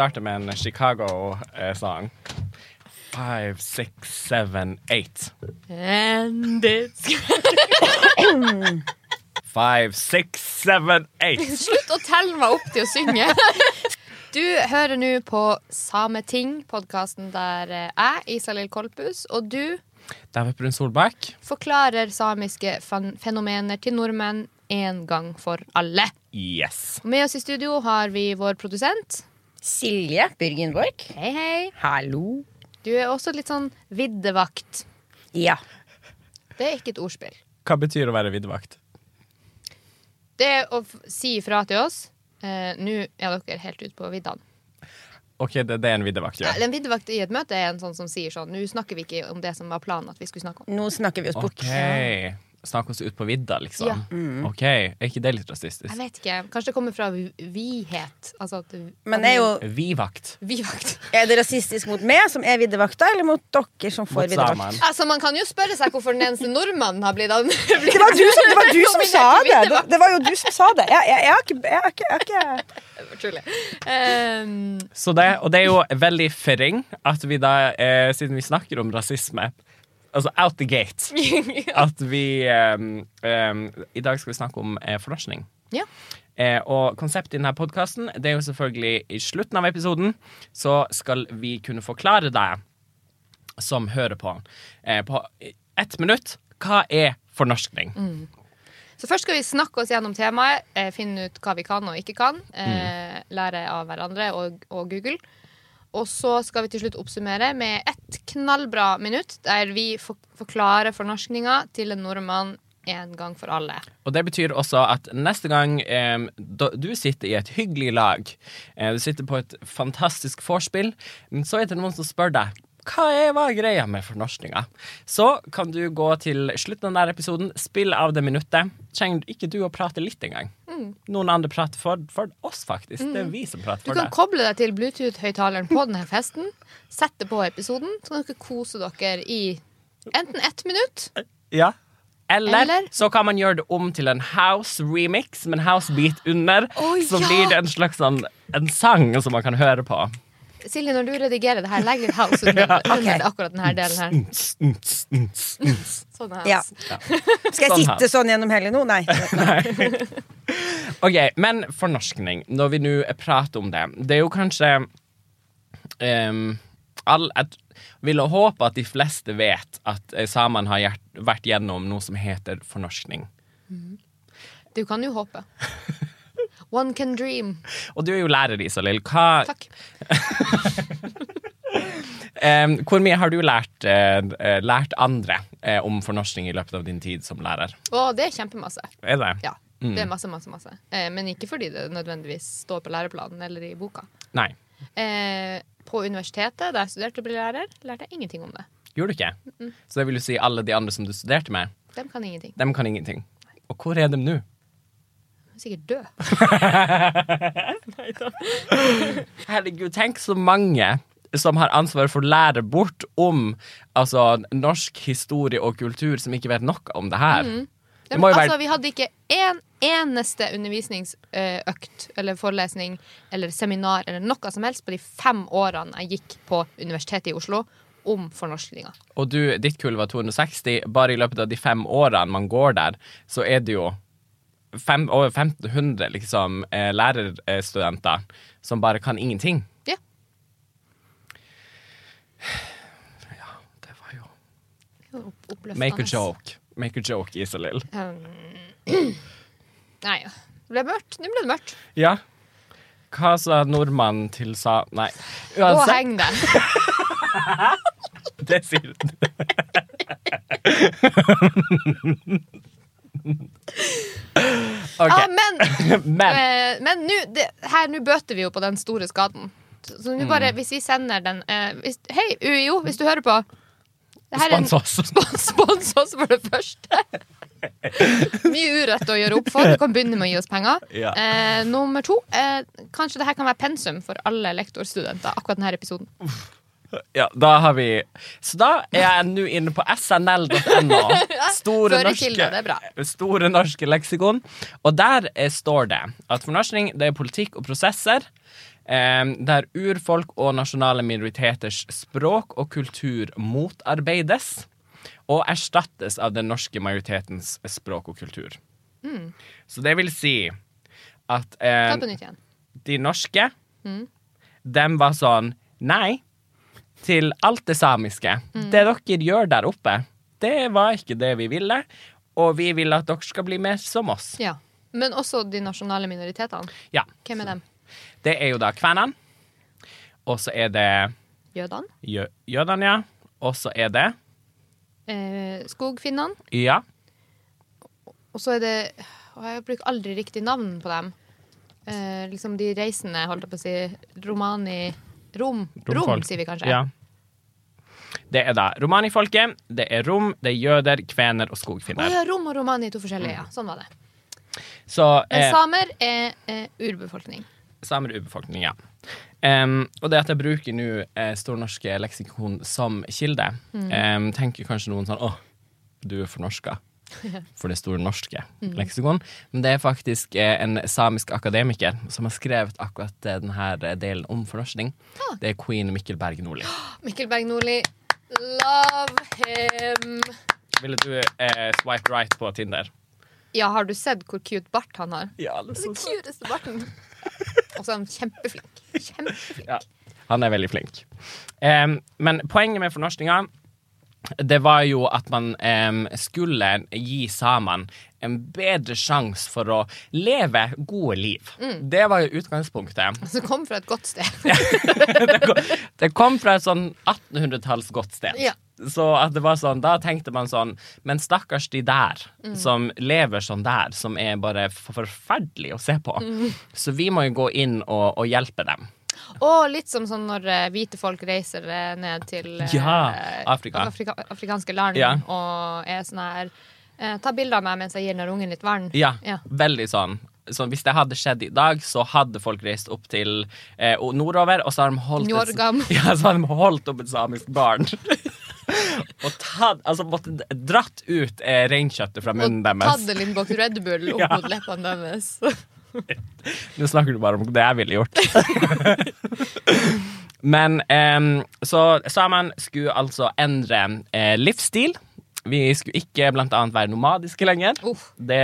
starte med en Chicago-sang. Five, six, seven, eight. And it's Five, six, seven, eight. Slutt å telle meg opp til å synge. Du hører nå på Sameting, podkasten der eh, jeg, Isalill Kolpus, og du David Brun Solbakk. forklarer samiske fenomener til nordmenn en gang for alle. Yes. Med oss i studio har vi vår produsent. Silje Byrgenborg. Hei, hei. Hallo. Du er også litt sånn viddevakt. Ja. Det er ikke et ordspill. Hva betyr å være viddevakt? Det er å f- si ifra til oss. Eh, Nå er dere helt ute på viddene. OK, det, det er en viddevakt, ja. Ja. En viddevakt i et møte er en sånn som sier sånn Nå snakker vi ikke om det som var planen at vi skulle snakke om. Nå snakker vi oss bort. OK. Snakke oss ut på vidda, liksom. Ja. OK. Er ikke det litt rasistisk? Jeg vet ikke. Kanskje det kommer fra vi- vihet. Altså at Men er, jo, Vi-vakt. Vivakt. er det rasistisk mot meg, som er viddevakta, eller mot dere som får viddevakt? Altså, man kan jo spørre seg hvorfor den eneste nordmannen har blitt blitt Det var du som, det var du som sa det! det! Det var jo du som sa det. Jeg, jeg, jeg, har, ikke, jeg, har, ikke, jeg har ikke. Ehm, Så det, og det er jo veldig fering at vi da, eh, siden vi snakker om rasisme Altså out the gate. At vi um, um, I dag skal vi snakke om eh, fornorskning. ja. Eh, og konseptet i denne podkasten Det er jo selvfølgelig i slutten av episoden så skal vi kunne forklare deg som hører på, eh, på ett minutt hva er fornorskning. Så først skal vi snakke oss gjennom temaet, eh, finne ut hva vi kan og ikke kan. Mm. lære av hverandre og, og Google. Og så skal vi til slutt oppsummere med ett knallbra minutt der vi forklarer fornorskninga til en nordmann en gang for alle. Og det betyr også at neste gang eh, du sitter i et hyggelig lag, eh, du sitter på et fantastisk vorspiel, så er det noen som spør deg hva er, hva er greia med fornorskinga? Så kan du gå til slutten av denne episoden, spill av det minuttet. Trenger ikke du å prate litt engang. Noen andre prater for, for oss, faktisk. Det er vi som prater Du kan det. koble deg til Bluetooth-høyttaleren på denne festen. Sette på episoden, så kan dere kose dere i enten ett minutt Ja. Eller, Eller? så kan man gjøre det om til en house remix med en house beat under. Oh, så ja! blir det en slags sånn en sang som man kan høre på. Silje, når du redigerer det her, legg litt house under, Ok. under akkurat denne delen her. Sånn house. Ja. Skal jeg Sånn sitte sånn gjennom hele nå? Nei. OK, men fornorskning, når vi nå prater om det Det er jo kanskje um, all, Jeg vil håpe at de fleste vet at eh, samene har gjert, vært gjennom noe som heter fornorskning. Du kan jo håpe. One can dream. Og du er jo lærer, Isalill. Hva, Takk. um, hvor mye har du lært, eh, lært andre uh, om fornorskning i løpet av din tid som lærer? Og det er kjempemasse. Er det? Ja. Det er masse, masse, masse. Eh, men ikke fordi det nødvendigvis står på læreplanen eller i boka. Nei. Eh, på universitetet, da jeg studerte å bli lærer, lærte jeg ingenting om det. Gjorde du ikke? Så det vil jo si alle de andre som du studerte med, Dem kan ingenting. dem kan ingenting. Og hvor er de nå? Er sikkert død. Herregud, tenk så mange som har ansvar for å lære bort om altså, norsk historie og kultur, som ikke vet noe om det her. Mm. Det må jo altså, vi hadde ikke en eneste undervisningsøkt eller forelesning eller seminar eller noe som helst på de fem årene jeg gikk på Universitetet i Oslo om fornorskninga. Og du, ditt kull var 260. Bare i løpet av de fem årene man går der, så er det jo fem, over 1500 liksom, eh, lærerstudenter som bare kan ingenting. Ja. Ja, det var jo oppløftende. Make a joke. Make a joke, Isalill. Nei, det ble mørkt. Nå ble det mørkt. Ja. Hva sa nordmannen til sa... Nei. uansett. og heng deg. det sier du. OK. Ah, men Men Eh, Men nå, det- her bøter vi jo på den store skaden. Så Mm. nå bare, hvis vi sender den uh, hvis, Hei, UiO, hvis du hører på. Det her en- Spons oss. Spons, oss for det første. Mye urett å gjøre opp for. Du kan begynne med å gi oss penger. Ja. Eh, nummer to, eh, kanskje det her kan være pensum for alle lektorstudenter. Akkurat denne episoden. Ja, da har vi Så da er jeg nå inne på snl.no. Store norske, store norske leksikon. Og der er, står det at fornorskning det er politikk og prosesser eh, der urfolk og nasjonale minoriteters språk og kultur motarbeides og erstattes av den norske majoritetens språk og kultur. Så det vil si at eh, Ta på nytt igjen. de norske, dem var sånn Nei, til alt det samiske. Det dere gjør der oppe, det var ikke det vi ville. Og vi vil at dere skal bli mer som oss. Ja. Men også de nasjonale minoritetene. Ja. Hvem er dem? Det er jo da kvenene. Og så er det Jødene? jø jødene, ja. Og så er det Eh, skogfinnene? Ja. Og så er det og Jeg bruker aldri riktig navn på dem. Eh, liksom de reisende, holdt jeg på å si. Romani Rom. Rom, rom sier vi kanskje. Ja. Det er da romanifolket, det er rom, det er jøder, kvener og skogfinner. skogfinner. ja, rom og romani to forskjellige. Ja, sånn var det. Så Men eh, samer er eh, urbefolkning. Samer er urbefolkning, ja. Um, og det at jeg bruker nå eh, Stornorske leksikon som kilde, em, tenker kanskje noen sånn åh, du er fornorska. For det store norske leksikon. Men det er faktisk eh, en samisk akademiker som har skrevet akkurat eh, denne delen om fornorskning Det er queen Mikkel Berg Nordli. Mikkel Berg Nordli, love him. Ville du eh, swipe right på Tinder? Ja, har du sett hvor cute bart han har? Ja, det Den cuteste barten. Og så er han kjempeflink. Kjempeflink. Ja, han er veldig flink. Em, men poenget med fornorskinga det var jo at man eh, skulle gi samene en bedre sjanse for å leve gode liv. Det var jo utgangspunktet. Som kom fra et godt sted. det, kom, det kom fra et sånn 1800-talls godt sted. Ja. Så at det var sånn, da tenkte man sånn Men stakkars de der som lever sånn der, som er bare forferdelig å se på. Så vi må jo gå inn og, og hjelpe dem. Og litt som sånn når eh, hvite folk reiser eh, ned til eh, Ja, Afrika. Afrika, afrikanske land Ja. og er sånn her Ta bilde av meg mens jeg gir den ungen litt vann. Ja, Ja. veldig sånn. Så hvis det hadde skjedd i dag, så hadde folk reist opp til eh, nordover, og så har de holdt et, ja, så har de holdt opp et samisk barn. og tatt, altså måtte dratt ut eh, reinkjøttet fra munnen Og tatt deres. en liten boks Red Bull opp Ja. mot leppene deres. Nå snakker du bare om det jeg ville gjort. Men em, så samene skulle altså endre eh, livsstil. Vi skulle ikke blant annet være nomadiske lenger. Uff. Det,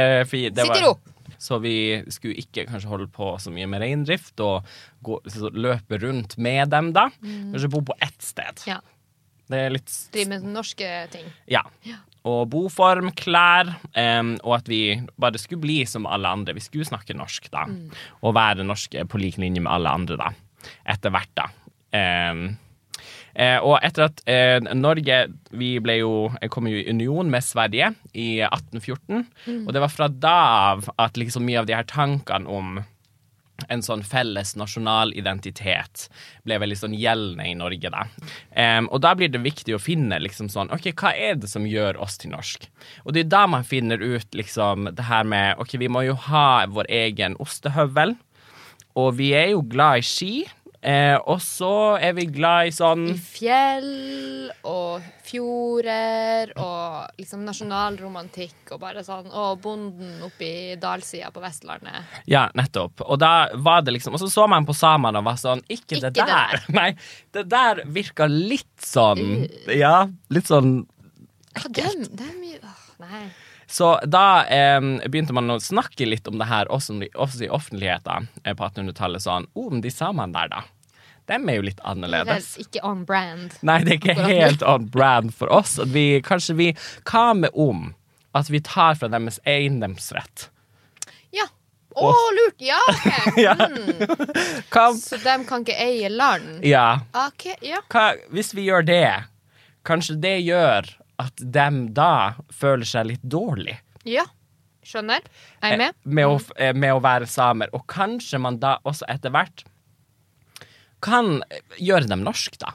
det var. Så vi skulle ikke kanskje holde på så mye med reindrift og gå, så løpe rundt med dem, da. Kanskje bo på ett sted. Ja. Det er litt Drive med norske ting. Ja. Og boform, klær, um, og at vi bare skulle bli som alle andre. Vi skulle snakke norsk, da. Og være norske på lik linje med alle andre, da. Etter hvert, da. Um, eh, og etter at eh, Norge Vi ble jo, kom jo i union med Sverige i 1814. Og det var fra da av at liksom mye av de her tankene om en sånn felles nasjonal identitet ble veldig sånn gjeldende i Norge, da. Um, og da blir det viktig å finne liksom sånn OK, hva er det som gjør oss til norsk? Og det er da man finner ut liksom det her med OK, vi må jo ha vår egen ostehøvel, og vi er jo glad i ski. Eh, og så er vi glad i sånn I fjell og fjorder og liksom nasjonalromantikk og bare sånn Og bonden oppe i dalsida på Vestlandet. Ja, nettopp. Og da var det liksom Og så så man på samene og var sånn Ikke, det Ikke det der. Nei, det der virka litt sånn Ja, litt sånn Ja, det, er- mye åh, Nei. Så da eh, begynte man å snakke litt om det her også, også i offentligheten eh, på 1800-tallet. Sånn Å, men de samene der, da. Dem er jo litt Det er annerledes. ikke on brand. Nei, det er ikke helt on brand for oss. Vi, kanskje vi Hva med om at vi tar fra deres eiendomsrett? Ja. Å, lurt! Ja, OK. Mm. Hva, Så de kan ikke eie land? ja. OK, ja. hva, hvis vi gjør det, kanskje det gjør at dem da føler seg litt dårlig Ja. Skjønner. Jeg er med. eh, med, å, eh, med å være samer. Og kanskje man da også etter hvert kan gjøre dem norsk, da.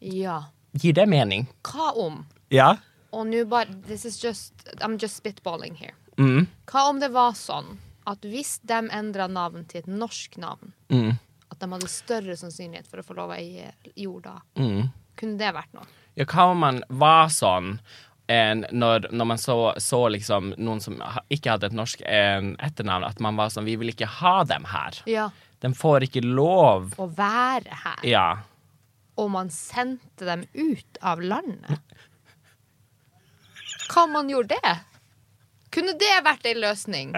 Ja. Gir det mening? Hva om Ja. Og nå bare This is just I'm just spitballing here. Mm, Hva om det var sånn at hvis de endra navn til et norsk navn, mm, at de hadde større sannsynlighet for å få lov å eie jorda, mm. Kunne det vært noe? Ja, hva om man var sånn en, når, når man så, så liksom noen som ikke hadde et norsk en, etternavn, at man var sånn Vi vil ikke ha dem her. Ja. De får ikke lov. å være her. Ja. Og man sendte dem ut av landet. Hva om man gjorde det? Kunne det vært ei løsning?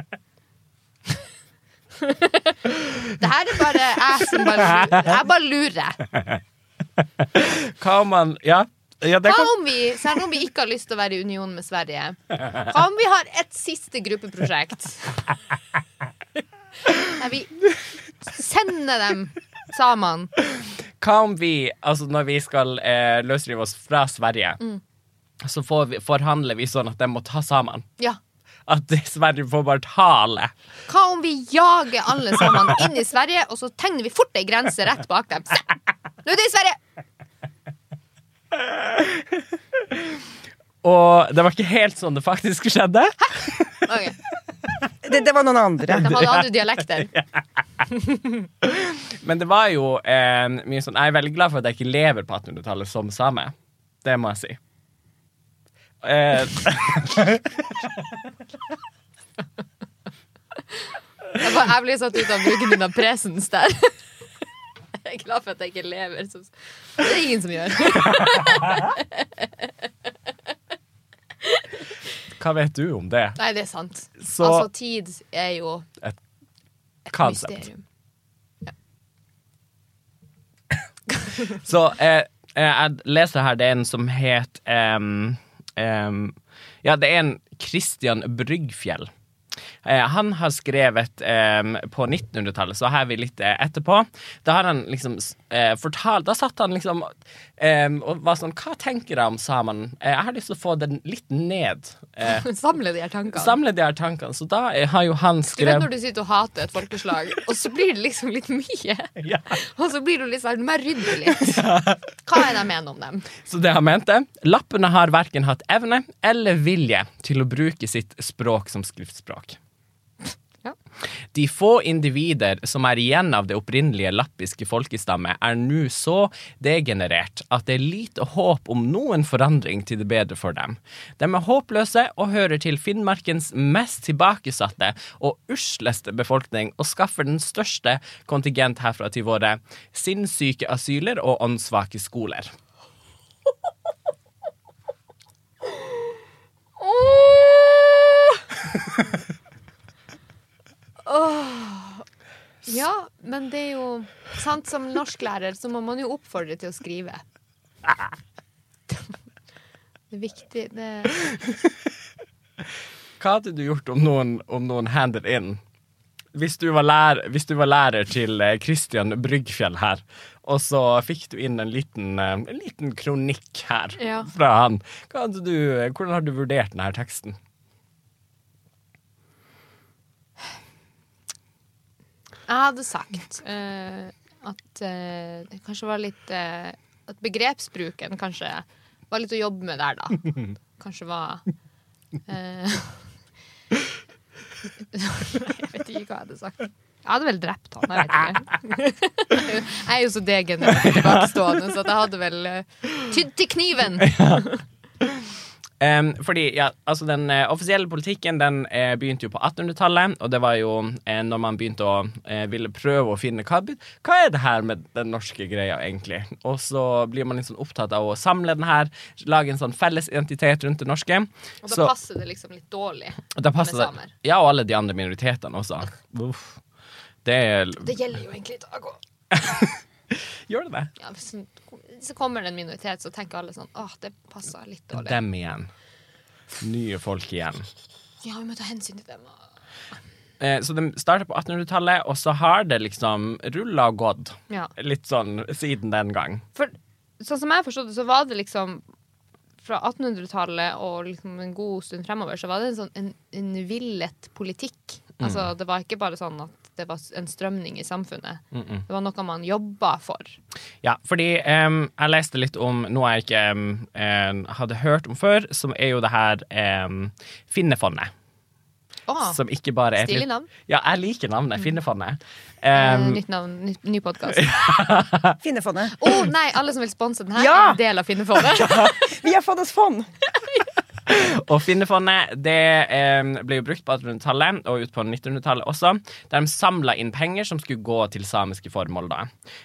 Det her er bare jeg som bare lurer. Jeg bare lurer. Hva om man Ja. ja det Hva kan, om vi, selv om vi ikke har lyst til å være i union med Sverige, hva om vi har et siste gruppeprosjekt? Nei, vi sender dem samene. hva om vi, altså når vi skal eh, løsrive oss fra Sverige, så får vi, forhandler vi sånn at de må ta sammen. Ja. At Sverige får bare ta alle. Hva om vi jager alle sammen inn i Sverige, og så tegner vi fort ei grense rett bak dem? Se! Nå er det i Sverige! Og det var ikke helt sånn det faktisk skjedde. Okay. Det, det var noen andre. De hadde andre dialekter. Men det var jo eh, mye sånn Jeg er veldig glad for at jeg ikke lever på 1800-tallet som same. Det må jeg si. Eh, Jeg, bare, jeg blir satt ut av bruken din av presens der. Jeg er glad for at jeg ikke lever. Det er ingen som gjør. hva vet du om det? Nei, det er sant. Så Altså, tid er jo et et mysterium. mysterium. Så eh, jeg leser her, det er en som het um, um, Ja, det er en Christian Bryggfjell. Eh, han har skrevet em, på 1900-tallet, så her er vi litt eh, etterpå. Da har han liksom eh, fortalt Da satt han liksom og var sånn Hva tenker jeg om samene? Eh, jeg har lyst til å få den litt ned. Eh, Samle de her tankene. samle de her tankene. Så da eh, har jo han skrevet Du vet når du sitter og hater et folkeslag, og så blir det liksom litt mye. ja. Og så blir du litt sånn Må jeg rydde litt? Hva er det jeg mener om dem? Så det han mente Lappene har verken hatt evne eller vilje til å bruke sitt språk som skriftspråk. De få individer som er igjen av det opprinnelige lappiske folkestammet, er nå så degenerert at det er lite håp om noen forandring til det bedre for dem. De er håpløse og hører til Finnmarkens mest tilbakesatte og usleste befolkning, og skaffer den største kontingent herfra til våre sinnssyke asyler og åndssvake skoler. Ja, men det er jo sant Som norsklærer så må man jo oppfordre til å skrive. Det er viktig det Hva hadde du gjort om noen, om noen handed in? Hvis du, var lærer, hvis du var lærer til eh, Christian Bryggfjell her, og så fikk du inn en liten, eh, en liten kronikk her Ja. fra han, du, hvordan har du vurdert denne teksten? Jeg hadde sagt uh, at uh, det kanskje var litt uh, At begrepsbruken kanskje var litt å jobbe med der, da. Kanskje var Jeg vet ikke hva jeg hadde sagt. Jeg hadde vel drept han, jeg vet ikke. Jeg er jo så degenerert tilbakestående, så jeg hadde vel tydd til kniven. Em, fordi, ja, altså Den uh, offisielle politikken den uh, begynte jo på 1800-tallet, og det var jo uh, når man begynte å ville prøve å finne hva, hva er det her med den norske greia, egentlig? Og så blir man sånn opptatt av å samle den her, lage en sånn felles identitet rundt det norske. Og da Så- passer det liksom litt dårlig. med det. samer. Ja, og alle de andre minoritetene også. Uff. Det Det gjelder jo egentlig i dag òg. Gjør det det? Ja, hvis så kommer det en minoritet, så tenker alle sånn Åh, det passer litt dårlig. Dem igjen. Nye folk igjen. Ja, vi må ta hensyn til dem. Eh, så de starta på 1800-tallet, og så har det liksom rulla og gått. Ja. Litt sånn siden den gang. For sånn som jeg forstod det, så var det liksom fra 1800-tallet og liksom en god stund fremover, så var det en sånn en, en villet politikk. Altså, det var ikke bare sånn at det var en strømning i samfunnet. Det var noe man jobba for. Ja, fordi um, jeg leste litt om noe jeg ikke em, hadde hørt om før, som er jo det her um, Finnefondet. Oh, Som ikke bare er Stilig navn. Ja, jeg liker navnet. Finnefondet. Um, nytt navn, ny, ny podkast. Finnefondet. Å nei, alle som vil sponse den her, Ja! er en del av Finnefondet. Vi har fått oss fond! Og Finnefondet det eh, ble jo brukt på 1800-tallet og ut på 1900-tallet også, der de samla inn penger som skulle gå til samiske formål. da.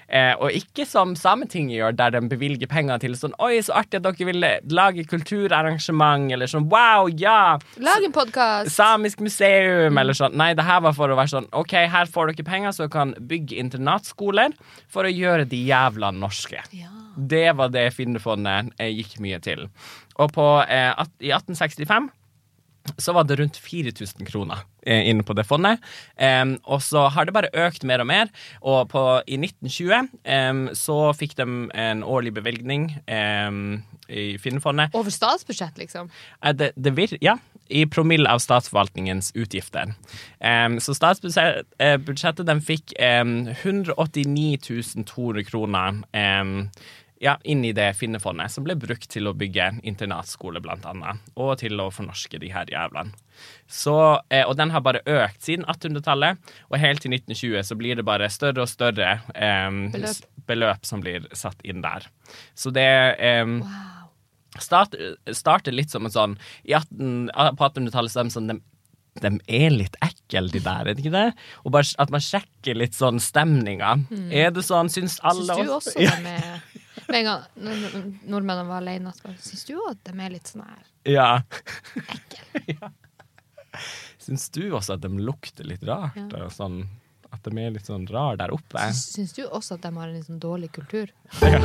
Eh, og ikke som Sametinget gjør, der de bevilger penger til sånn Oi, så artig at dere vil lage kulturarrangement, eller sånn Wow, ja! Lag en podkast. Samisk museum, eller sånn. Nei, det her var for å være sånn OK, her får dere penger, så dere kan bygge internatskoler for å gjøre de jævla norske. Ja. Det var det Finnefondet eh, gikk mye til. Og på, eh, at, i 1865 så var det rundt 4000 kroner eh, inne på det fondet. Um, og så har det bare økt mer og mer. Og på, i 1920 um, så fikk de en årlig bevilgning um, i Finnefondet. Over statsbudsjett, liksom. Eh, Det, det vir, ja, i promille av statsforvaltningens utgifter. Så statsbudsjettet de fikk em, 189 200 kroner ja, inni det Finnefondet, som ble brukt til å bygge internatskole, blant annet, og til å fornorske de her jævlene. Så, eh, og den har bare økt siden 1800-tallet, og helt til 1920 så blir det bare større og større em, Beløp. beløp som blir satt inn der. Så det em, Wow. start, starter litt som en sånn i 18, På 1800-tallet så er de sånn de, de er litt ekle, de der, er det ikke det? Og bare at man sjekker litt sånn stemninga. Er det sånn, syns alle Syns du også, også de er Med en gang nordmennene var alene, så syns du at de er litt sånn her Ja. ekle? ja. Syns du også at de lukter litt rart? Ja. Sånn, at de er litt sånn rar der oppe? Syns du også at de har en litt sånn dårlig kultur? Ja.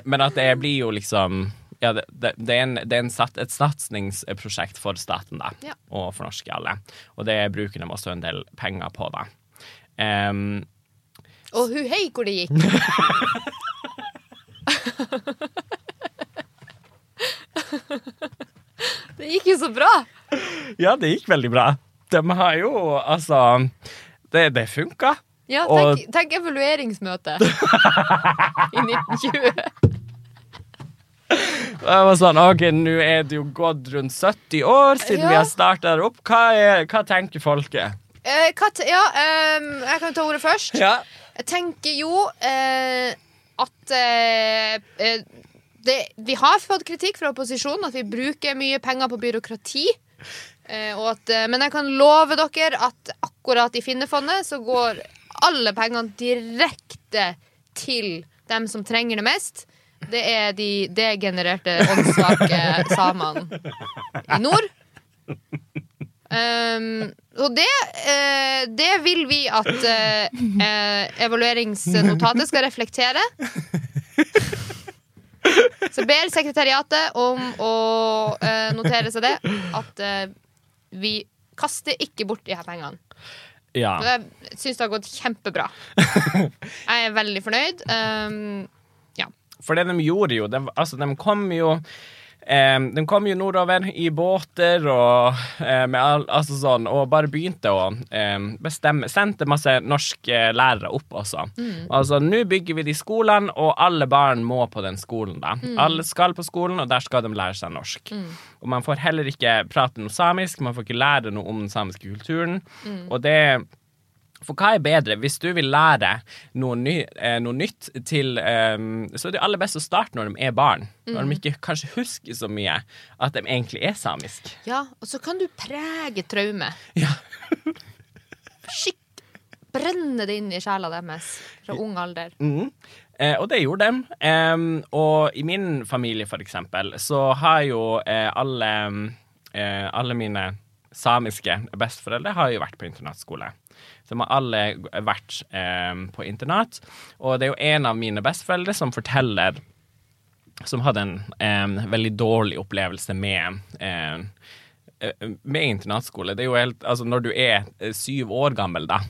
men at det blir jo liksom ja, det, det, det er, en, det er sat, et satsingsprosjekt for staten, da, Ja. og for norske alle. Og det bruker de også en del penger på, da. Em, Og hu hei hvor det gikk! det gikk jo så bra! ja, det gikk veldig bra. De har jo altså Det, det funka. Ja, Og- tenk, tenk evalueringsmøte i 1920. Jeg var sånn, ok, Nå er det jo gått rundt 70 år siden vi har starta opp. Hva, er, hva tenker folket? Eh, hva ja, um, jeg kan ta ordet først. Ja. Jeg tenker jo eh, at eh, eh, det, Vi har fått kritikk fra opposisjonen at vi bruker mye penger på byråkrati. Eh, at, eh, men jeg kan love dere at akkurat i Finnefondet så går alle pengene direkte til dem som trenger det mest. Det er de degenererte, åndssvake samene i nord. Um, og det, eh, det vil vi at eh, eh, evalueringsnotatet skal reflektere. Så ber sekretariatet om å eh, notere seg det. At eh, vi kaster ikke bort de her pengene. ja. Og Jeg syns det har gått kjempebra. Jeg er veldig fornøyd. Um, For det de gjorde jo, de, altså de kom jo eh, de kom jo nordover i båter og, eh, med all, altså sånn, og bare begynte å eh, bestemme Sendte masse norske lærere opp også. Altså, nå bygger vi de skolene, og alle barn må på den skolen. da. Alle skal på skolen, og der skal de lære seg norsk. Og man får heller ikke prate noe samisk, man får ikke lære noe om den samiske kulturen. Og det for hva er bedre? Hvis du vil lære noe, ny, eh, noe nytt til um, Så er det aller best å starte når de er barn. Når de ikke kanskje husker så mye at de egentlig er samisk. ja, og så kan du prege traume. Ja. Skikk Brenne det inn i sjela deres fra ung alder. Mm. Eh, og det gjorde de. Eh, og i min familie, for eksempel, så har jo eh, alle, eh, alle mine samiske besteforeldre har jo vært på internatskole. Så har alle vært em, på internat. Og det er jo en av mine besteforeldre som forteller som hadde en em, veldig dårlig opplevelse med eh, med internatskole. Det er jo helt Altså, når du er eh, syv år gammel, da,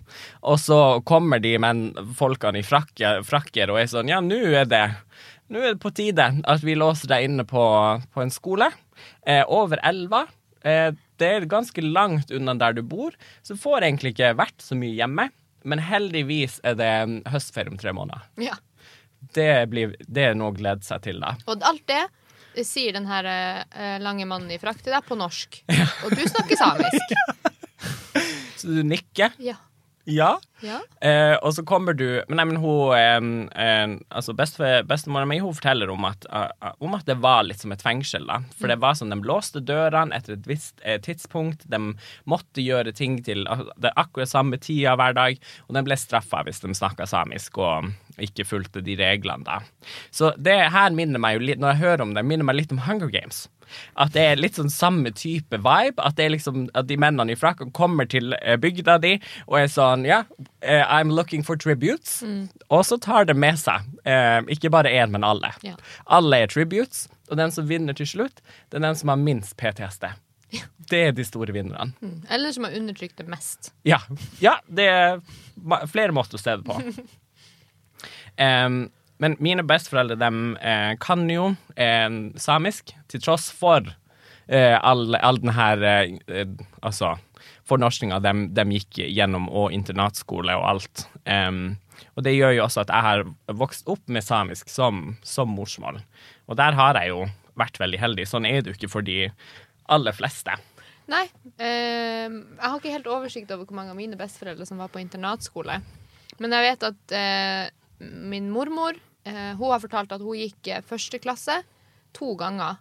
og så kommer de men folkene i frakker, frakker og er sånn Ja, nå er det nå er det på tide at vi låser deg inne på, på en skole eh, over elva. Eh, det er ganske langt unna der du bor, så får egentlig ikke vært så mye hjemme. Men heldigvis er det høstferie om tre måneder. Ja. Det, blir, det er noe å glede seg til, da. Og alt det eh, sier den her eh, lange mannen i frakk til deg på norsk. Og du snakker samisk. Så du nikker. Ja. Ja. Ja. Eh, og så kommer du Men nei, men hun eh, Altså Bestemora mi forteller om at, uh, om at det var litt som et fengsel. da For det var sånn, De låste dørene etter et visst eh, tidspunkt. De måtte gjøre ting til det akkurat samme tida hver dag. Og de ble straffa hvis de snakka samisk og ikke fulgte de reglene. da Så det her minner meg jo litt Når jeg hører om det, minner meg litt om Hunger Games. At det er litt sånn samme type vibe. At det er liksom At de mennene i frakk kommer til eh, bygda di og er sånn Ja, yeah, I'm looking for tributes. Og så tar de med seg eh, ikke bare én, men alle. Ja. Alle er tributes, og den som vinner til slutt, det er den som har minst PTSD. Det er de store vinnerne. Mm. Eller som har undertrykt det mest. Ja. ja det er flere måter å se det på. Em, men mine besteforeldre de, eh, kan jo eh, samisk, til tross for eh, all, all den her eh, eh, Altså fornorskinga de, de gikk gjennom, og internatskole og alt. Em, og det gjør jo også at jeg har vokst opp med samisk som, som morsmål. Og der har jeg jo vært veldig heldig. Sånn er det jo ikke for de aller fleste. Nei. eh, jeg har ikke helt oversikt over hvor mange av mine besteforeldre som var på internatskole. Men jeg vet at eh, min mormor Hun har fortalt at hun gikk eh, første klasse to ganger.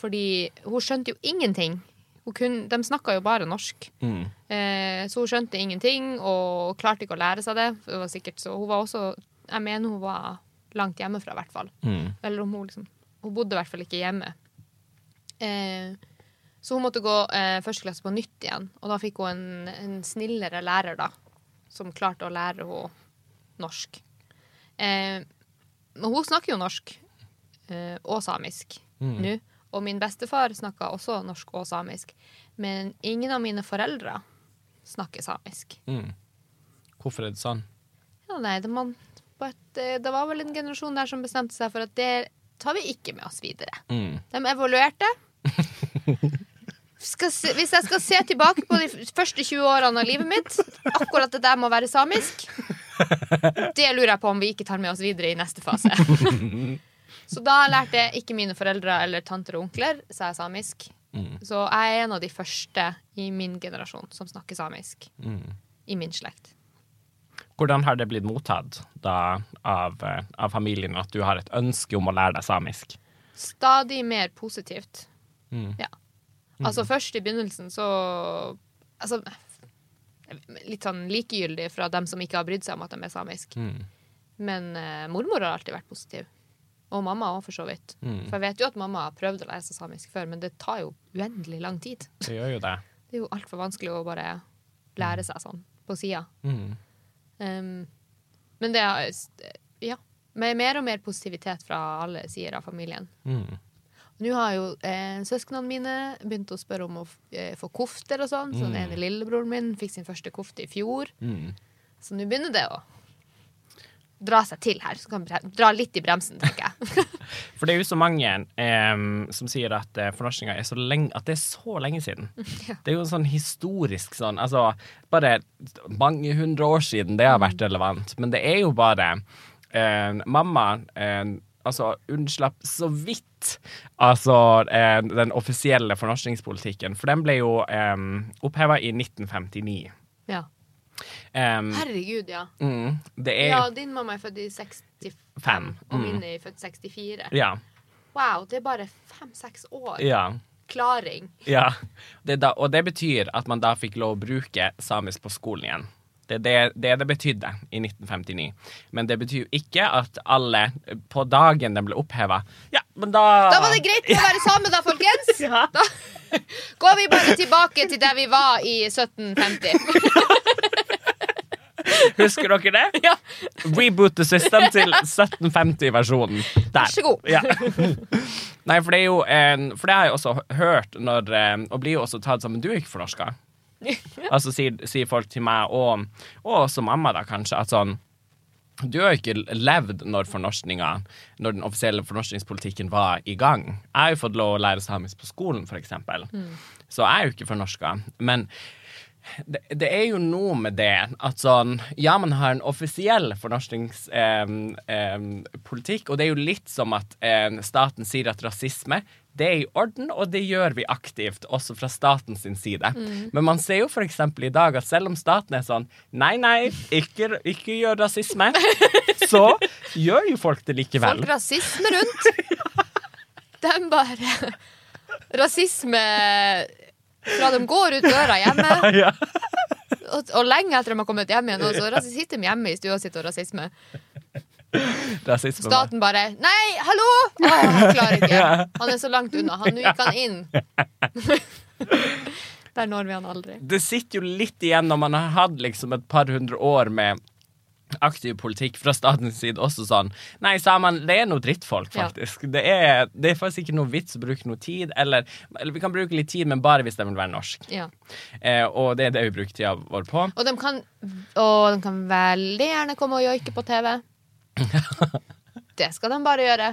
Fordi hun skjønte jo ingenting. Hun kun, de snakka jo bare norsk. Mm. Eh, så hun skjønte ingenting og klarte ikke å lære seg det. Det var sikkert så Hun var også Jeg mener hun var langt hjemmefra, i hvert fall. Mm. Eller om hun liksom Hun bodde i hvert fall ikke hjemme. Eh, så hun måtte gå eh, første klasse på nytt igjen. Og da fikk hun en, en snillere lærer, da. Som klarte å lære henne norsk. Eh, men hun snakker jo norsk. Eh, og samisk nå. Og min bestefar snakka også norsk og samisk. Men ingen av mine foreldre snakker samisk. Mm. Hvorfor er det sånn? Ja, nei, det, man, eh, det var vel en generasjon der som bestemte seg for at det tar vi ikke med oss videre. Mm. De evaluerte. Se, hvis jeg skal se tilbake på de første 20 årene av livet mitt, akkurat det der må være samisk, det lurer jeg på om vi ikke tar med oss videre i neste fase. Så da lærte ikke mine foreldre eller tanter og onkler seg samisk. Så jeg er en av de første i min generasjon som snakker samisk. I min slekt. Hvordan har det blitt mottatt da av, eh, av familien at du har et ønske om å lære deg samisk? Stadig mer positivt. Mm. Ja. Altså først i begynnelsen så Altså litt sånn likegyldig fra dem som ikke har brydd seg om at de er samisk. Mm. Men uh, mormor har alltid vært positiv. Og mamma òg, for så vidt. Mm. For jeg vet jo at mamma har prøvd å lære seg samisk før, men det tar jo uendelig lang tid. Det gjør jo det. Det er jo altfor vanskelig å bare lære seg sånn på sida. Mm. Um, men det er Ja. Med mer og mer positivitet fra alle sider av familien. Mm. Nå har jo eh, søsknene mine begynt å spørre om å eh, få kofter og sånn. Så den ene lillebroren min fikk sin første kofte i fjor. Mm. Så nå begynner det å dra seg til her. Så kan dra litt i bremsen, tenker jeg. For det er jo så mange eh, som sier at eh, fornorskinga er så lenge At det er så lenge siden. Det er jo sånn historisk sånn Altså, bare mange hundre år siden det har vært relevant. Men det er jo bare eh, Mamma eh, altså unnslapp så vidt altså eh, den offisielle fornorskningspolitikken. For den ble jo eh, oppheva i 1959. Ja. Um, Herregud, ja. mm, det er Ja, din mamma er født i 65, Fem. og Mm. min er født i 64. Ja. Wow, det er bare fem-seks år. Ja. Klaring. Ja, det da, og det betyr at man da fikk lov å bruke samisk på skolen igjen. Det er det, det det betydde i 1959. Men det betyr jo ikke at alle på dagen den ble oppheva Ja, men da Da var det greit å være same, da, folkens. Ja. Da går vi bare tilbake til der vi var i 1750. Husker dere det? Ja. Reboot the system til 1750-versjonen. Der. Vær så god. Ja. Nei, for det er jo For det har jeg også hørt når eh, Og blir jo også tatt som Men du er ikke fornorska. Altså sier, sier folk til meg, og, og også mamma, da kanskje, at sånn du har jo ikke levd når fornorskninga Når den offisielle fornorskningspolitikken var i gang. Jeg har jo fått lov å lære samisk på skolen, for eksempel. Så jeg er jo ikke fornorska. Men det, det er jo noe med det at sånn Ja, man har en offisiell fornorskningspolitikk, og det er jo litt som at eh, staten sier at rasisme Det er i orden, og det gjør vi aktivt, også fra statens side. Men man ser jo eksempel i dag at selv om staten er sånn Nei, nei, ikke, ikke gjør rasisme. Så gjør jo folk det likevel. Folk rasisme rundt. De bare Rasisme fra de går ut døra hjemme, Ja. og, og lenge etter de har kommet hjem igjen, så sitter de hjemme i stua si og rasisme. Staten bare Nei, hallo! Å, han klarer ikke. Han er så langt unna. Han, gikk han inn. Der når vi han aldri. Det sitter jo litt igjen når man har hatt liksom et par hundre år med aktiv politikk fra statens side også sånn Nei, samene, det er noe drittfolk, Ja. Det, er, det er faktisk ikke noe vits å bruke noe tid, eller, eller vi kan bruke litt tid, men bare hvis de vil være norsk. Ja. Eh, og det er det vi bruker tida vår på. Og de kan, og de kan veldig gjerne komme og joike på TV. Det skal de bare gjøre.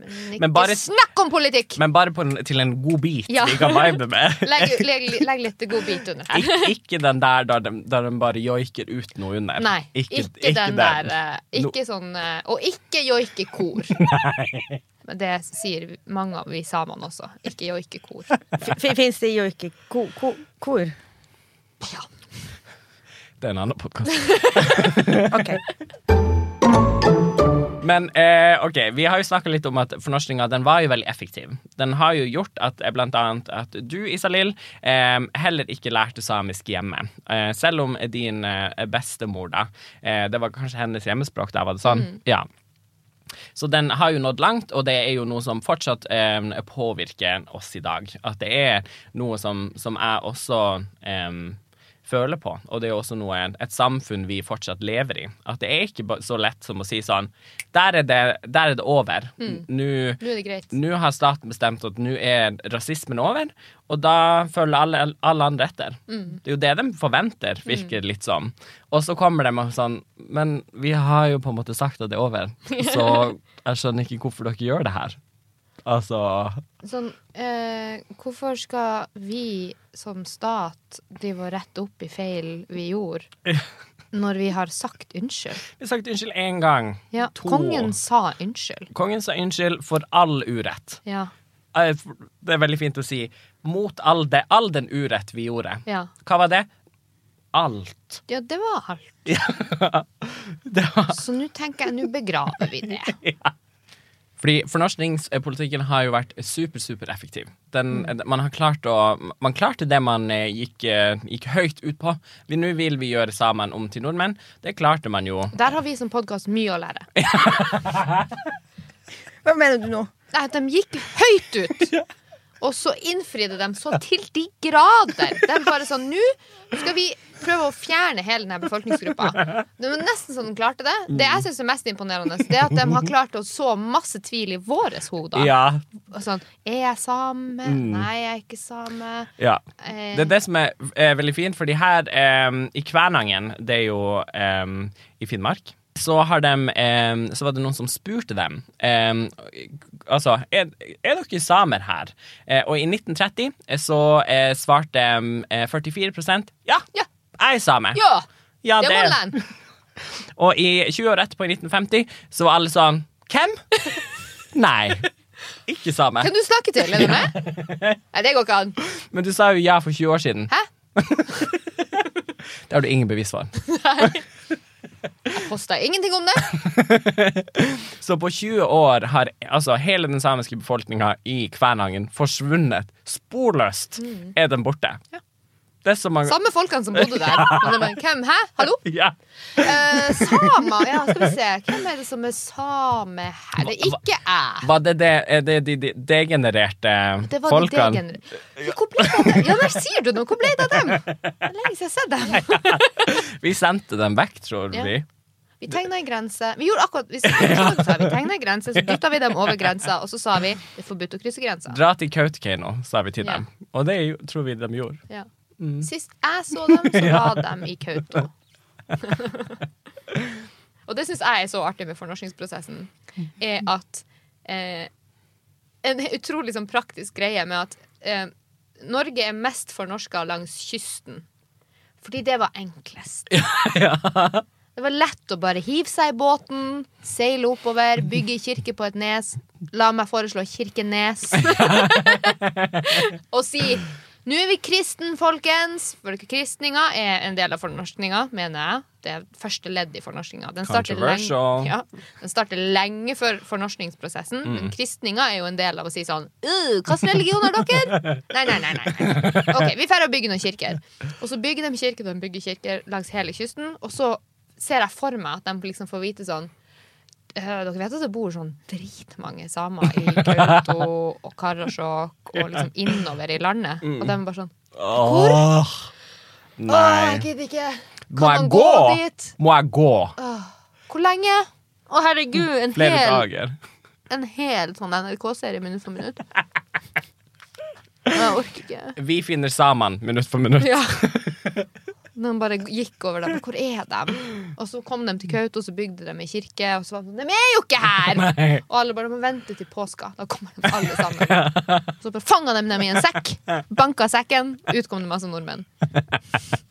Men ikke Men bare- snakk om politikk! Men bare på en, til en god bit Ja. vi kan vibe med. Legg, legg, legg litt god bit under her. Ik ikke den der der de, der de bare joiker ut noe under. Nei, ikke, den der. eh, Ikke sånn eh, Og ikke joikekor. Men det sier mange av vi samene også. Ikke joikekor. Fins det joike-kor? Ja. Det er en annen podkast. OK. Men eh, ok, vi har jo snakka litt om at fornorskninga den var jo veldig effektiv. Den har jo gjort at eh, blant annet at du, Isalill, eh, heller ikke lærte samisk hjemme. Eh, selv om din eh, bestemor, da eh, Det var kanskje hennes hjemmespråk, da var det sånn? Ja. Så den har jo nådd langt, og det er jo noe som fortsatt påvirker oss i dag. At det er noe som, som jeg også føler på, og det er jo også noe, et samfunn vi fortsatt lever i. At det er ikke så lett som å si sånn Der er det, der er det over. Nå Nå er det greit. nå har staten bestemt at nå er rasismen over, og da følger alle, alle andre etter. Det er jo det de forventer, virker det litt som. Og så kommer de og sånn Men vi har jo på en måte sagt at det er over, så jeg skjønner ikke hvorfor dere gjør det her. Altså Sånn, eh, hvorfor skal vi som stat drive og rette opp i feil vi gjorde, når vi har sagt unnskyld? Vi har sagt unnskyld én gang. Ja, To. kongen sa unnskyld. Kongen sa unnskyld for all urett. Ja. Eh, Det er veldig fint å si. Mot all, det, all den urett vi gjorde. ja. Hva var det? Alt. Ja, det var alt. Det var Så nå tenker jeg, nå begraver vi det. Fordi fornorskningspolitikken har jo vært super, super effektiv. Den, man har klart å Man klarte det man eh, gikk, eh, gikk høyt ut på. Vi- Nå vil vi gjøre samene om til nordmenn. Det klarte man jo. Der har vi som podkast mye å lære. Hva mener du nå? Nei, at de gikk høyt ut. Og så innfridde de så til de grader. De bare sånn Nå skal vi prøve å fjerne hele denne befolkningsgruppa. Det var nesten så de klarte det. Det jeg syns er mest imponerende, Det er at de har klart å så masse tvil i våre hoder. Ja. Sånn Er jeg same? Nei, jeg er ikke same. ja. Eh, Det er det som er, er veldig fint, fordi her eh, i Kvænangen, det er jo eh, i Finnmark så, har dem, eh, så var det noen som spurte dem eh, Altså, er, er dere samer her? Eh, og i 1930 så eh, svarte eh, 44 ja, Ja. jeg er same. ja! Ja, Det var land. Og i 20 år etterpå, i 1950, så var alle sånn Hvem? Nei. Ikke same. Kan du snakke til? Er? Nei, det går ikke an. Men du sa jo ja for 20 år siden. Hæ? Det har du ingen bevis for. Jeg posta ingenting om det. Så på 20 år har altså hele den samiske befolkninga i Kvænangen forsvunnet. Sporløst er den borte. Mm. Ja. Det er så mange Samme folkene som bodde der. Men bare, Hvem? Hæ? Hallo? Ja. Eh, samer, ja, skal vi se. Hvem er det som er same her? Det er ikke jeg. Var det det, er det de, de degenererte Det var de folkene? degener- Hvor ble det av dem? Ja, der sier du noe! Hvor ble det av dem? Det er lenge siden jeg har sett dem. Vi sendte dem vekk, tror Ja. vi. Vi tegna en grense. Vi gjorde akkurat Vi, sa, vi tegna en grense, så dytta vi dem over grensa, og så sa vi det er forbudt å krysse grensa. Dra til Kautokeino, sa vi til Ja. dem. Og det jo- tror vi de gjorde. Ja. Mm. Sist jeg så dem, så var de i Kautokeino. og det syns jeg er så artig med fornorskingsprosessen, er at eh, En utrolig sånn praktisk greie med at eh, Norge er mest fornorska langs kysten. Fordi det var enklest. Det var lett å bare hive seg i båten, seile oppover, bygge kirke på et nes. La meg foreslå Kirkenes. og si nå er vi kristen, folkens! For kristninga er en del av fornorskninga, mener jeg. Det er første ledd i fornorskninga. Den ja, den starter lenge før fornorskningsprosessen. Men kristninga er jo en del av å si sånn «Øh, Hvilken religion har dere? Nei, nei, nei. nei. Ok, Vi drar og bygger noen kirker. Og så bygger de kirker de bygger kirker langs hele kysten. Og så ser jeg for meg at de liksom får vite sånn «Øh, Dere vet at det bor sånn dritmange samer i Kautokeino og Karasjok og liksom innover i landet? Og de er bare sånn Åh, Å, jeg Nei. gidder ikke. Må Kan jeg man gå? gå dit? Må jeg gå? Hvor lenge? Å, herregud. En Flere hel, dager. en hel sånn NRK-serie minutt for minutt. Jeg orker ikke. Vi finner samene minutt for minutt. Ja. De bare gikk over dem. Hvor er de? Og så kom de til Kautokeino, så bygde de ei kirke, og så var de sånn De er jo ikke her! Nei. Og alle bare må vente til påska. Da kommer de alle sammen. Så bare fanga de dem i en sekk, banka sekken, ut kom det masse nordmenn.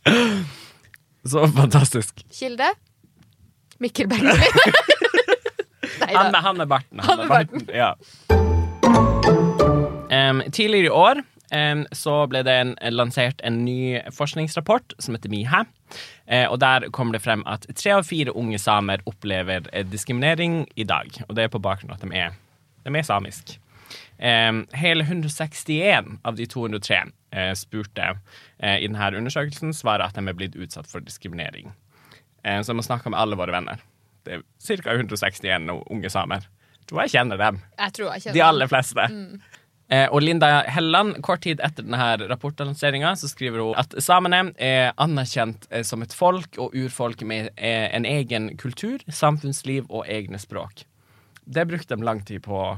Så fantastisk. Kilde? Mikkel Bekkevik. Han, han med barten. Han med barten. Ja. Um, tidligere i år så ble det en, lansert en ny forskningsrapport som heter MIHA. Eh, og der kommer det frem at tre av fire unge samer opplever eh, diskriminering i dag. Og det er på bakgrunn av at de er, de er samisk. Hele 161 av de 203 eh, spurte i denne undersøkelsen svarer at de er blitt utsatt for diskriminering. Så jeg må snakke med alle våre venner. Det er ca. 161 unge samer. Jeg tror jeg kjenner dem. Jeg tror jeg kjenner De aller fleste. Eh, og Linda Helland, kort tid etter denne rapportlanseringa, så skriver hun at samene er anerkjent eh, som et folk og urfolk med eh, en egen kultur, samfunnsliv og egne språk. Det brukte de lang tid på å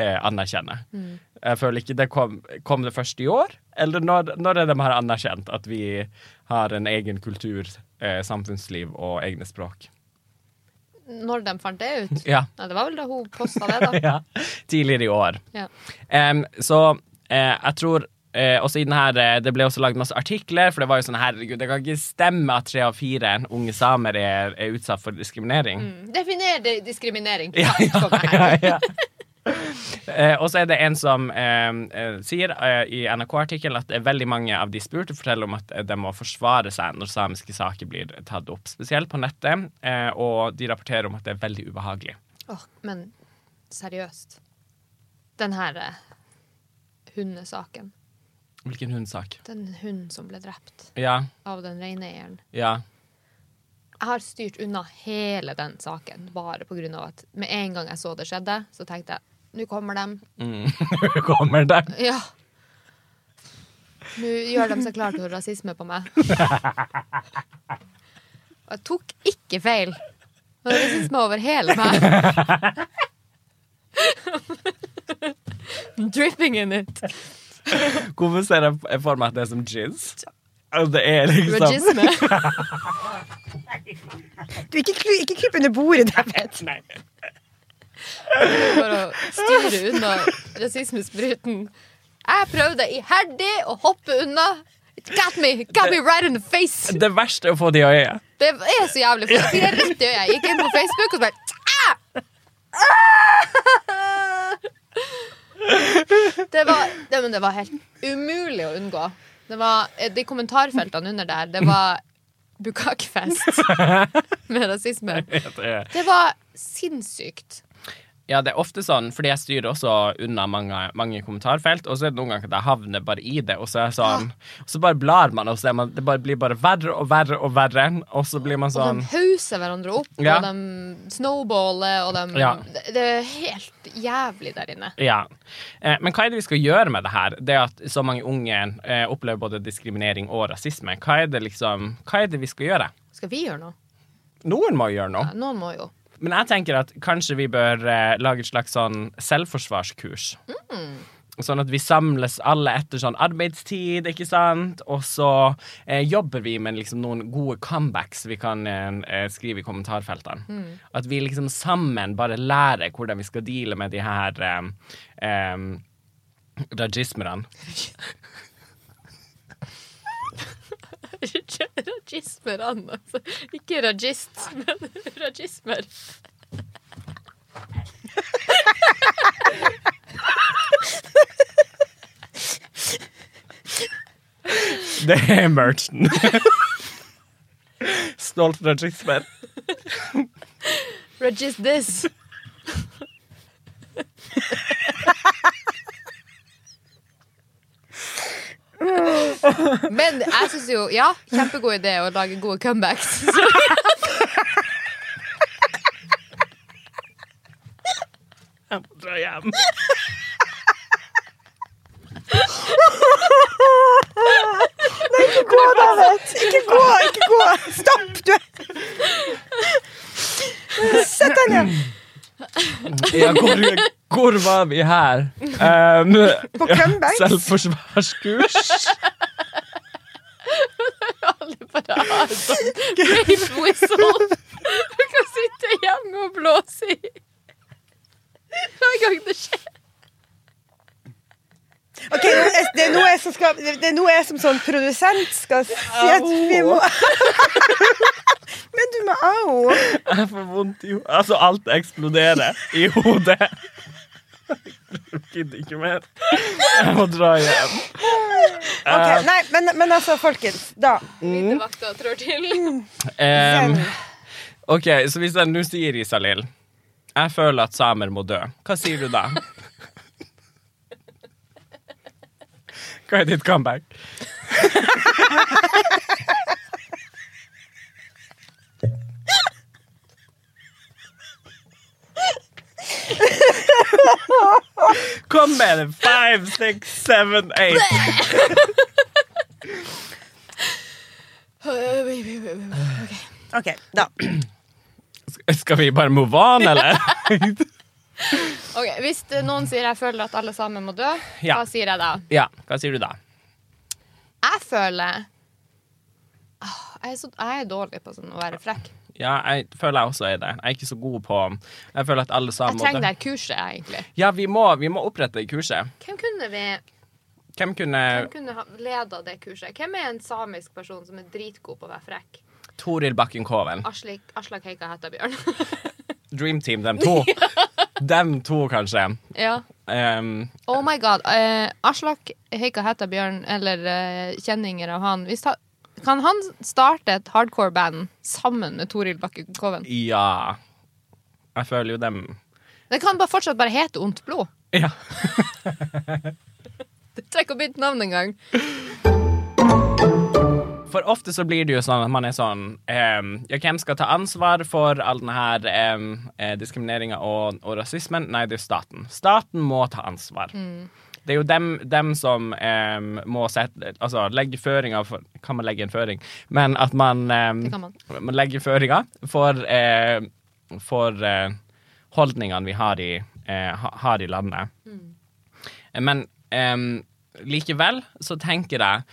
anerkjenne. anerkjenne. Jeg føler ikke det kom, kom det først i år, eller når, når de har anerkjent at vi har en egen kultur, eh, samfunnsliv og egne språk? Når de fant det ut? Ja. Nei, det var vel da hun posta det, da. ja. Tidligere i år. Ja. Um, så uh, jeg tror eh, også i den her, eh, Det ble også lagd masse artikler, for det var jo sånn herregud, det kan ikke stemme at tre av fire unge samer er, er utsatt for diskriminering. Definer diskriminering. Ja, ja, ja, og så er det en som eh, eh, sier eh, i NRK-artikkelen at det veldig mange av de spurte forteller om at eh, de må forsvare seg når samiske saker blir tatt opp, spesielt på nettet, eh, og de rapporterer om at det er veldig ubehagelig. Åh, men seriøst. Den her eh, hundesaken. Hvilken hundsak? Den hunden som ble drept Ja, av den reineieren. ja. Jeg har styrt unna hele den saken bare på grunn av at med en gang jeg så det skjedde, så tenkte jeg nå kommer de. Mm. Kommer det? Ja. Nå gjør de seg klar til rasisme på meg. Og jeg tok ikke feil. Det var rasisme over hele meg. Dripping in it. Hvorfor ser jeg for meg at det er som jizz? Det er liksom Ragisme. Du, ikke, ikke kryp under bordet, David. Nei. For å styre unna rasismespruten. Jeg prøvde iherdig å hoppe unna. It got me, got me right in the face. Det verste er å få det i øyet. Det er så jævlig. For jeg fikk rett i øyet. Jeg gikk inn på Facebook og så bare ah! Det var, det, men det var helt umulig å unngå. Det var De kommentarfeltene under der, det var bukakfest med rasisme. Det var sinnssykt. Ja, det er ofte sånn, fordi jeg styrer også unna mange, mange kommentarfelt, og så er det noen ganger at jeg havner bare i det, og så er jeg sånn Så bare blar man, og så man, det bare blir bare verre og verre og verre, og så blir man sånn Og sånn de hauser hverandre opp, Ja. og de snowballer, og de Ja. det, det er helt jævlig der inne. Ja. Eh, men hva er det vi skal gjøre med det her? Det at så mange unge eh, opplever både diskriminering og rasisme. Hva er det liksom Hva er det vi skal gjøre? Skal vi gjøre noe? Noen må gjøre noe. Ja, noen må jo. Men jeg tenker at kanskje vi bør eh, lage et slags sånn selvforsvarskurs. Sånn at vi samles alle etter sånn arbeidstid, ikke sant? Og så eh, jobber vi med liksom noen gode comebacks vi kan eh, skrive i kommentarfeltene. At vi liksom sammen bare lærer hvordan vi skal deale med de her eh, eh, rajismerne. an, altså. Ikke rajist, men rajismer. Det er merchen. Stolt rajismer. Rajist this. Men jeg syns jo, ja, kjempegod idé å lage gode comebacks. Jeg må dra hjem. Nei, Ikke gå, David! Ikke gå! ikke gå Stopp! Du Sett deg ned. Ja, hvor, hvor var vi her? Um, På comebacks? Selvforsvarskurs. Alle bare har sånn brave whistle. Du kan sitte hjemme og blåse i hver gang det skjer. Ok, Det er noe jeg som skal Det er noe jeg som sånn produsent skal si at vi må Men du må au! Jeg får vondt i hodet. Altså, alt eksploderer i hodet. Jeg gidder ikke mer. Jeg må dra hjem. Ok, nei, men, men altså, folkens. Da. Vintervakta trår til. Em, OK, så hvis jeg nå sier, Isalill, jeg føler at samer må dø, hva sier du da? Hva er ditt comeback? Kom med det! Five, six, seven, eight. Ok, da. Skal vi bare move on, eller? Ok, Hvis noen sier jeg føler at alle sammen må dø, Ja. hva sier jeg da? Ja, hva sier du da? Jeg føler Åh, jeg er, så, jeg er dårlig på sånn å være frekk. Ja, jeg føler jeg også er det. Jeg er ikke så god på Jeg føler at alle sammen Jeg trenger det kurset, egentlig. Ja, vi må, vi må opprette kurset. Hvem kunne vi Hvem kunne Hvem kunne ha leda det kurset? Hvem er en samisk person som er dritgod på å være frekk? Toril Bakken Koven. Aslak, Aslak Heika Hettabjørn. Dream Team, dem to. dem to, kanskje. ja. Um, Oh my god. Uh, Aslak Heika Hettabjørn, eller uh, kjenninger av han hvis ha, Kan han starte et hardcore-band sammen med Toril Bakke Koven? ja Jeg føler jo dem Det kan bare fortsatt bare hete Ondt blod. Ja. Det trenger ikke å bytte navn engang. For ofte så blir det jo sånn at man er sånn um, Ja, hvem skal ta ansvar for all denne her um, diskrimineringa og, og rasismen? Nei, det er staten. Staten må ta ansvar. Det er jo dem, dem som um, må sette Altså legge føringer for Kan man legge en føring? Men at man, um, man. man legger føringer for, uh, for uh, holdningene vi har i, uh, har i landet. Mm. Men um, likevel så tenker jeg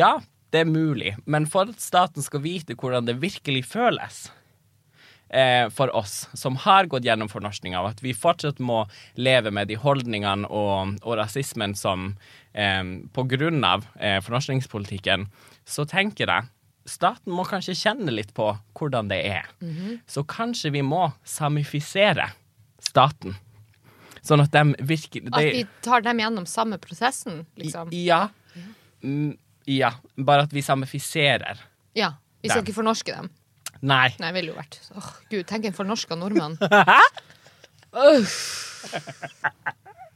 ja, det er mulig, men for at staten skal vite hvordan det virkelig føles eh, for oss som har gått gjennom fornorskninga, og at vi fortsatt må leve med de holdningene og, og rasismen som eh, på grunn av eh, fornorskningspolitikken, så tenker jeg staten må kanskje kjenne litt på hvordan det er. Så kanskje vi må samifisere staten. Sånn at de virkelig At vi tar dem gjennom samme prosessen, liksom. Ja. Mm, ja. Bare at vi samifiserer. Ja. Vi skal Dem. ikke fornorske dem. Nei. Nei, ville jo vært Åh, Gud, tenk en fornorska nordmann. Uff.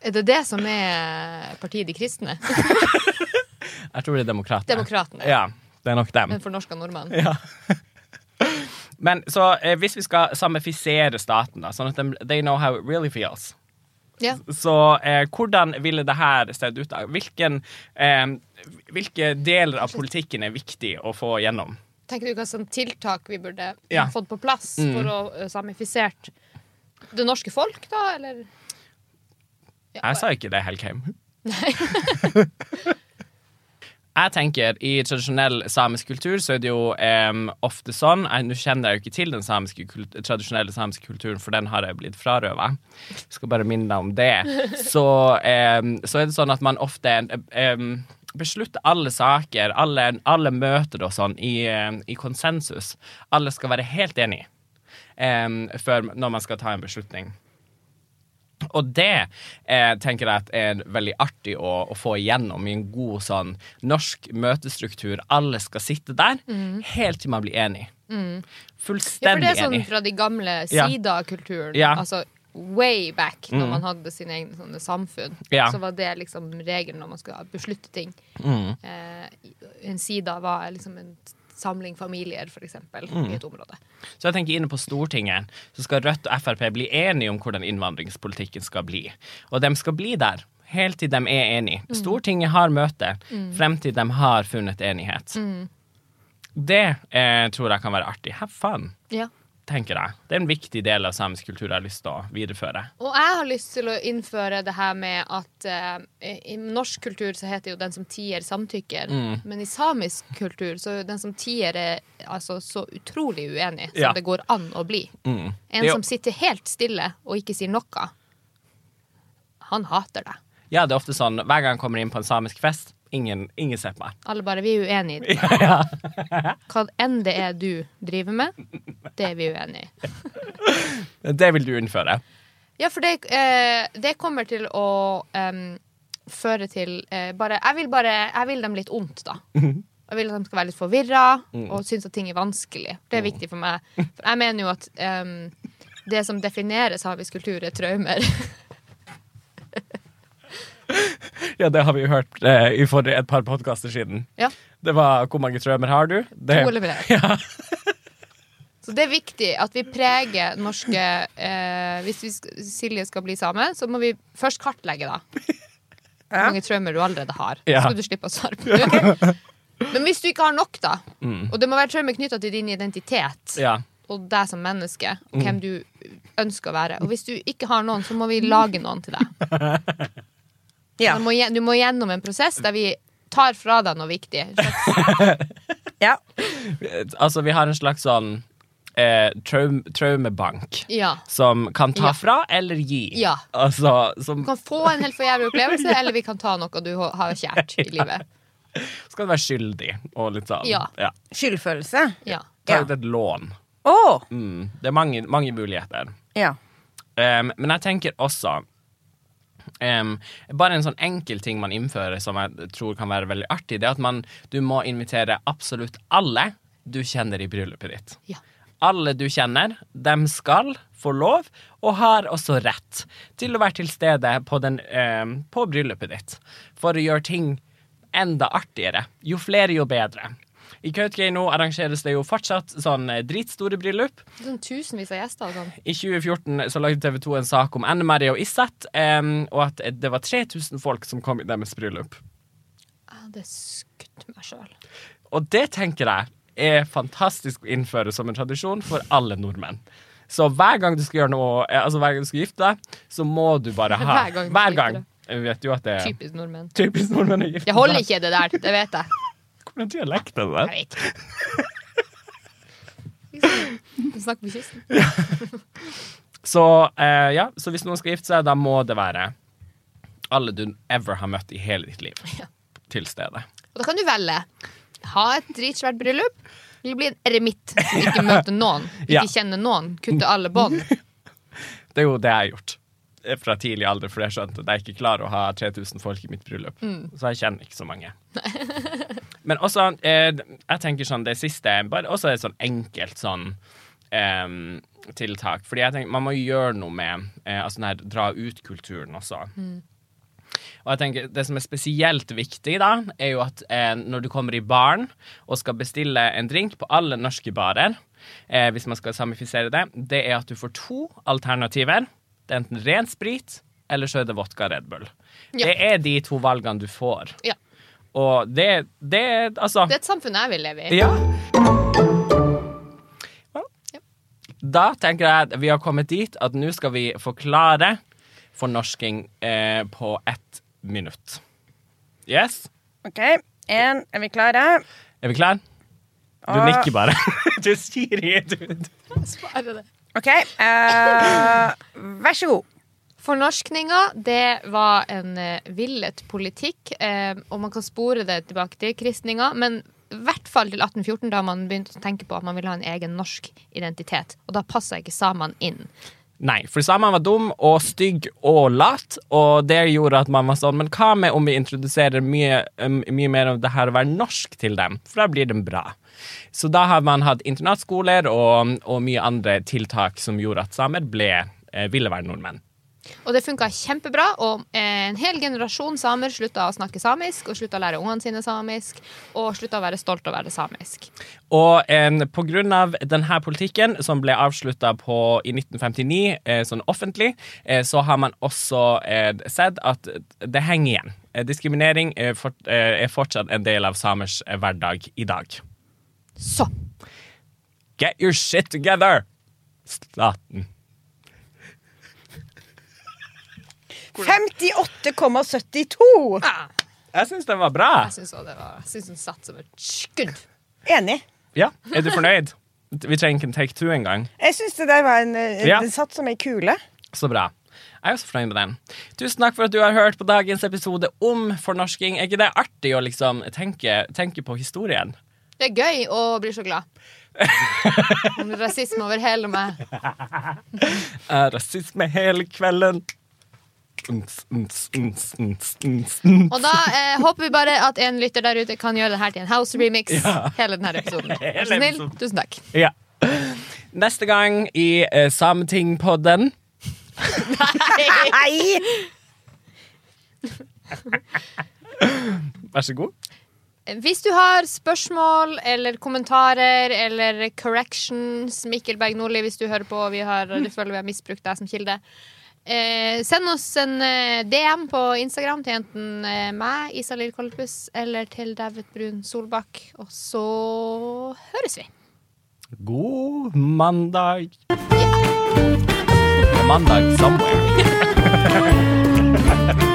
Er det det som er partiet De kristne? Jeg tror det er demokratene. Demokratene. Ja, det er nok dem. En fornorska nordmann. Ja. Men så eh, hvis vi skal samifisere staten, da, sånn at de, they know how it really feels Ja. Så eh, hvordan ville det her sett ut? da? Hvilken, eh, hvilke deler av politikken er viktig å få gjennom? Tenker du hva sånn tiltak vi burde Ja. fått på plass Mm. for å uh, samifisert det norske folk, da, eller? Ja, Jeg sa ikke det, helt hjemme. Jeg tenker I tradisjonell samisk kultur så er det jo um, ofte sånn Nå kjenner jeg jo ikke til den samiske tradisjonelle samiske kulturen, for den har jeg blitt frarøva. Skal bare minne deg om det. Så, um, så er det sånn at man ofte em, beslutte alle saker, alle, alle møter og sånn, i, eh, i konsensus. Alle skal være helt enige um, før, når man skal ta en beslutning. Og det eh, tenker jeg at er veldig artig å, å få igjennom i en god sånn norsk møtestruktur. Alle skal sitte der helt til man blir enig. Mm. Ja, for det er sånn enig. fra de gamle Ja. sida av kulturen. Ja. Altså way back, når Mm. man hadde sine egne sånne samfunn. Ja. Så var det liksom regelen når man skulle beslutte ting. Mm. Eh, en sida var liksom en samling familier, eksempel, Mm. i et område. Så jeg tenker inne på Stortinget så skal Rødt og Frp bli enige om hvordan innvandringspolitikken skal bli. Og de skal bli der helt til de er enige. Stortinget har møte frem til de har funnet enighet. Det eh, tror jeg kan være artig. Have fun, Ja. Tenker jeg. Det er en viktig del av samisk kultur jeg har lyst til å videreføre. Og jeg har lyst til å innføre det her med at eh, i norsk kultur så heter jo den som tier, samtykker. Mm. Men i samisk kultur så er den som tier er altså så utrolig uenig som Ja. det går an å bli. Mm. En Det som sitter helt stille og ikke sier noe, han hater deg. Ja, det er ofte sånn hver gang jeg kommer inn på en samisk fest, ingen, ingen ser på meg. Alle bare 'vi er uenige'. i det Hva enn det er du driver med, det er vi uenige i. Det vil du innføre. Ja, for det, eh, det kommer til å em, føre til eh, bare jeg, vil bare jeg vil dem litt ondt, da. Jeg vil at de skal være litt forvirra og synes at ting er vanskelig. Det er viktig for meg. For jeg mener jo at em, det som definerer samisk kultur, er traumer. Ja, det har vi jo hørt eh, i forrige, et par podkaster siden. Ja, Det var 'Hvor mange traumer har du?' Det, to eller flere. Ja. Så det er viktig at vi preger norske eh, Hvis vi, Silje skal bli same, så må vi først kartlegge, da. Hvor mange traumer du allerede har. Ja. Så skal du slippe å svare på det. Men hvis du ikke har nok, da, Mm. og det må være traumer knytta til din identitet ja. og deg som menneske, og Mm. hvem du ønsker å være Og hvis du ikke har noen, så må vi lage noen til deg. Ja. Du, må, du må gjennom en prosess der vi tar fra deg noe viktig. ja. Altså, vi har en slags sånn eh, traum, traumebank. Ja. Som kan ta Ja. fra eller gi. Ja. Altså, som Du kan få en helt for jævlig opplevelse, eller vi kan ta noe du har kjært i livet. skal være skyldig og litt sånn. Ja. Skyldfølelse. Ja. Ta ut et lån. Oh. Mm. Det er mange, mange muligheter. Ja. Um, men jeg tenker også um, Bare en sånn enkel ting man innfører som jeg tror kan være veldig artig, det er at man, du må invitere absolutt alle du kjenner i bryllupet ditt. Ja. Alle du kjenner, dem skal få lov, og har også rett til å være til stede på, den, um, på bryllupet ditt. For å gjøre ting enda artigere. Jo flere, jo bedre. I Kautokeino arrangeres det jo fortsatt sånn eh, dritstore bryllup. Sånn tusenvis av gjester og sånn. I 2014 så lagde TV 2 en sak om Anne Marie og Isat, um, og at det var 3000 folk som kom i deres bryllup. Jeg hadde skutt meg sjøl. Og det tenker jeg er fantastisk å innføre som en tradisjon for alle nordmenn. Så hver gang du skal gjøre noe eh, Altså hver gang du skal gifte deg, så må du bare ha Hver gang Hver gang. Jeg vet jo at det er Typisk nordmenn. typisk nordmenn å gifte Jeg holder ikke det der, det vet jeg. Hvordan dialekt er det der? Vi snakker på kysten. Så eh, ja, så hvis noen skal gifte seg, da må det være alle du ever har møtt i hele ditt liv Ja. til stede. Og da kan du velge. Ha et dritsvært bryllup, eller bli en eremitt som ikke møter noen. Ikke Ja. kjenner noen. Kutte alle bånd. Det er jo det jeg har gjort fra tidlig alder, for jeg skjønte at jeg ikke klarer å ha 3000 folk i mitt bryllup. Så jeg kjenner ikke så mange. Men også, eh, jeg tenker sånn det siste, bare også et sånn enkelt sånn eh, tiltak. Fordi jeg tenker man må gjøre noe med eh, altså den her dra ut-kulturen også. Og jeg tenker Det som er spesielt viktig, da, er jo at eh, når du kommer i baren og skal bestille en drink på alle norske barer, eh, hvis man skal samifisere det, det er at du får to alternativer. Det er enten ren sprit, eller så er det vodka Red Bull. Ja. Det er de to valgene du får. Ja. Og det, det er altså Det er et samfunn jeg vil leve i. Ja. Da tenker jeg at vi har kommet dit at nå skal vi forklare fornorsking eh, på ett minutt. Yes? OK. En, er vi klare? Er vi klare? Du nikker bare. du sier ingenting. svarer det. OK. Uh, vær så god. Fornorskninga, det var en eh, villet politikk, eh, og man kan spore det tilbake til kristninga, men i hvert fall til 1814, da man begynte å tenke på at man ville ha en egen norsk identitet. Og da passa ikke samene inn. Nei, for samene var dum og stygg og lat, og det gjorde at man var sånn Men hva med om vi introduserer mye, um, mye mer av det her å være norsk til dem? For da blir de bra. Så da har man hatt internatskoler og, og mye andre tiltak som gjorde at samer ble, eh, ville være nordmenn. Og det funka kjempebra, og eh, en hel generasjon samer slutta å snakke samisk, og slutta å lære ungene sine samisk, og slutta å være stolt av å være samisk. Og en, på grunn av denne politikken, som ble avslutta i 1959 eh, sånn offentlig, eh, så har man også eh, sett at det henger igjen. Eh, diskriminering er, fort, eh, er fortsatt en del av samers eh, hverdag i dag. Så. Get your shit together! Staten. 58,72. Ah, Jeg syns den var bra. jeg syns også det var Jeg synes den satt som et skudd. Enig. Ja, Er du fornøyd? Vi trenger ikke en take two engang. Jeg syns det der var en eh, Ja. Den satt som ei kule. Så bra. Jeg er også fornøyd med den. Tusen takk for at du har hørt på dagens episode om fornorsking. Er ikke det artig å liksom tenke, tenke på historien? Det er gøy å bli så glad. Rasisme over hele meg. Rasisme hele kvelden. Uns, uns, uns. Og da eh, håper vi bare at en lytter der ute kan gjøre det her til en house remix. Ja. Hele denne episoden. Vær så snill. Tusen takk. Ja. Neste gang i eh, Sametingpodden Nei! Vær så god. Hvis du har spørsmål eller kommentarer eller corrections, Mikkel Berg Nordli, hvis du hører på og vi har, du føler vi har misbrukt deg som kilde, eh, send oss en eh, DM på Instagram til enten eh, meg, Isalill Kolpus, eller til David Brun Solbakk. Og så høres vi. God mandag. Mandag somewhere.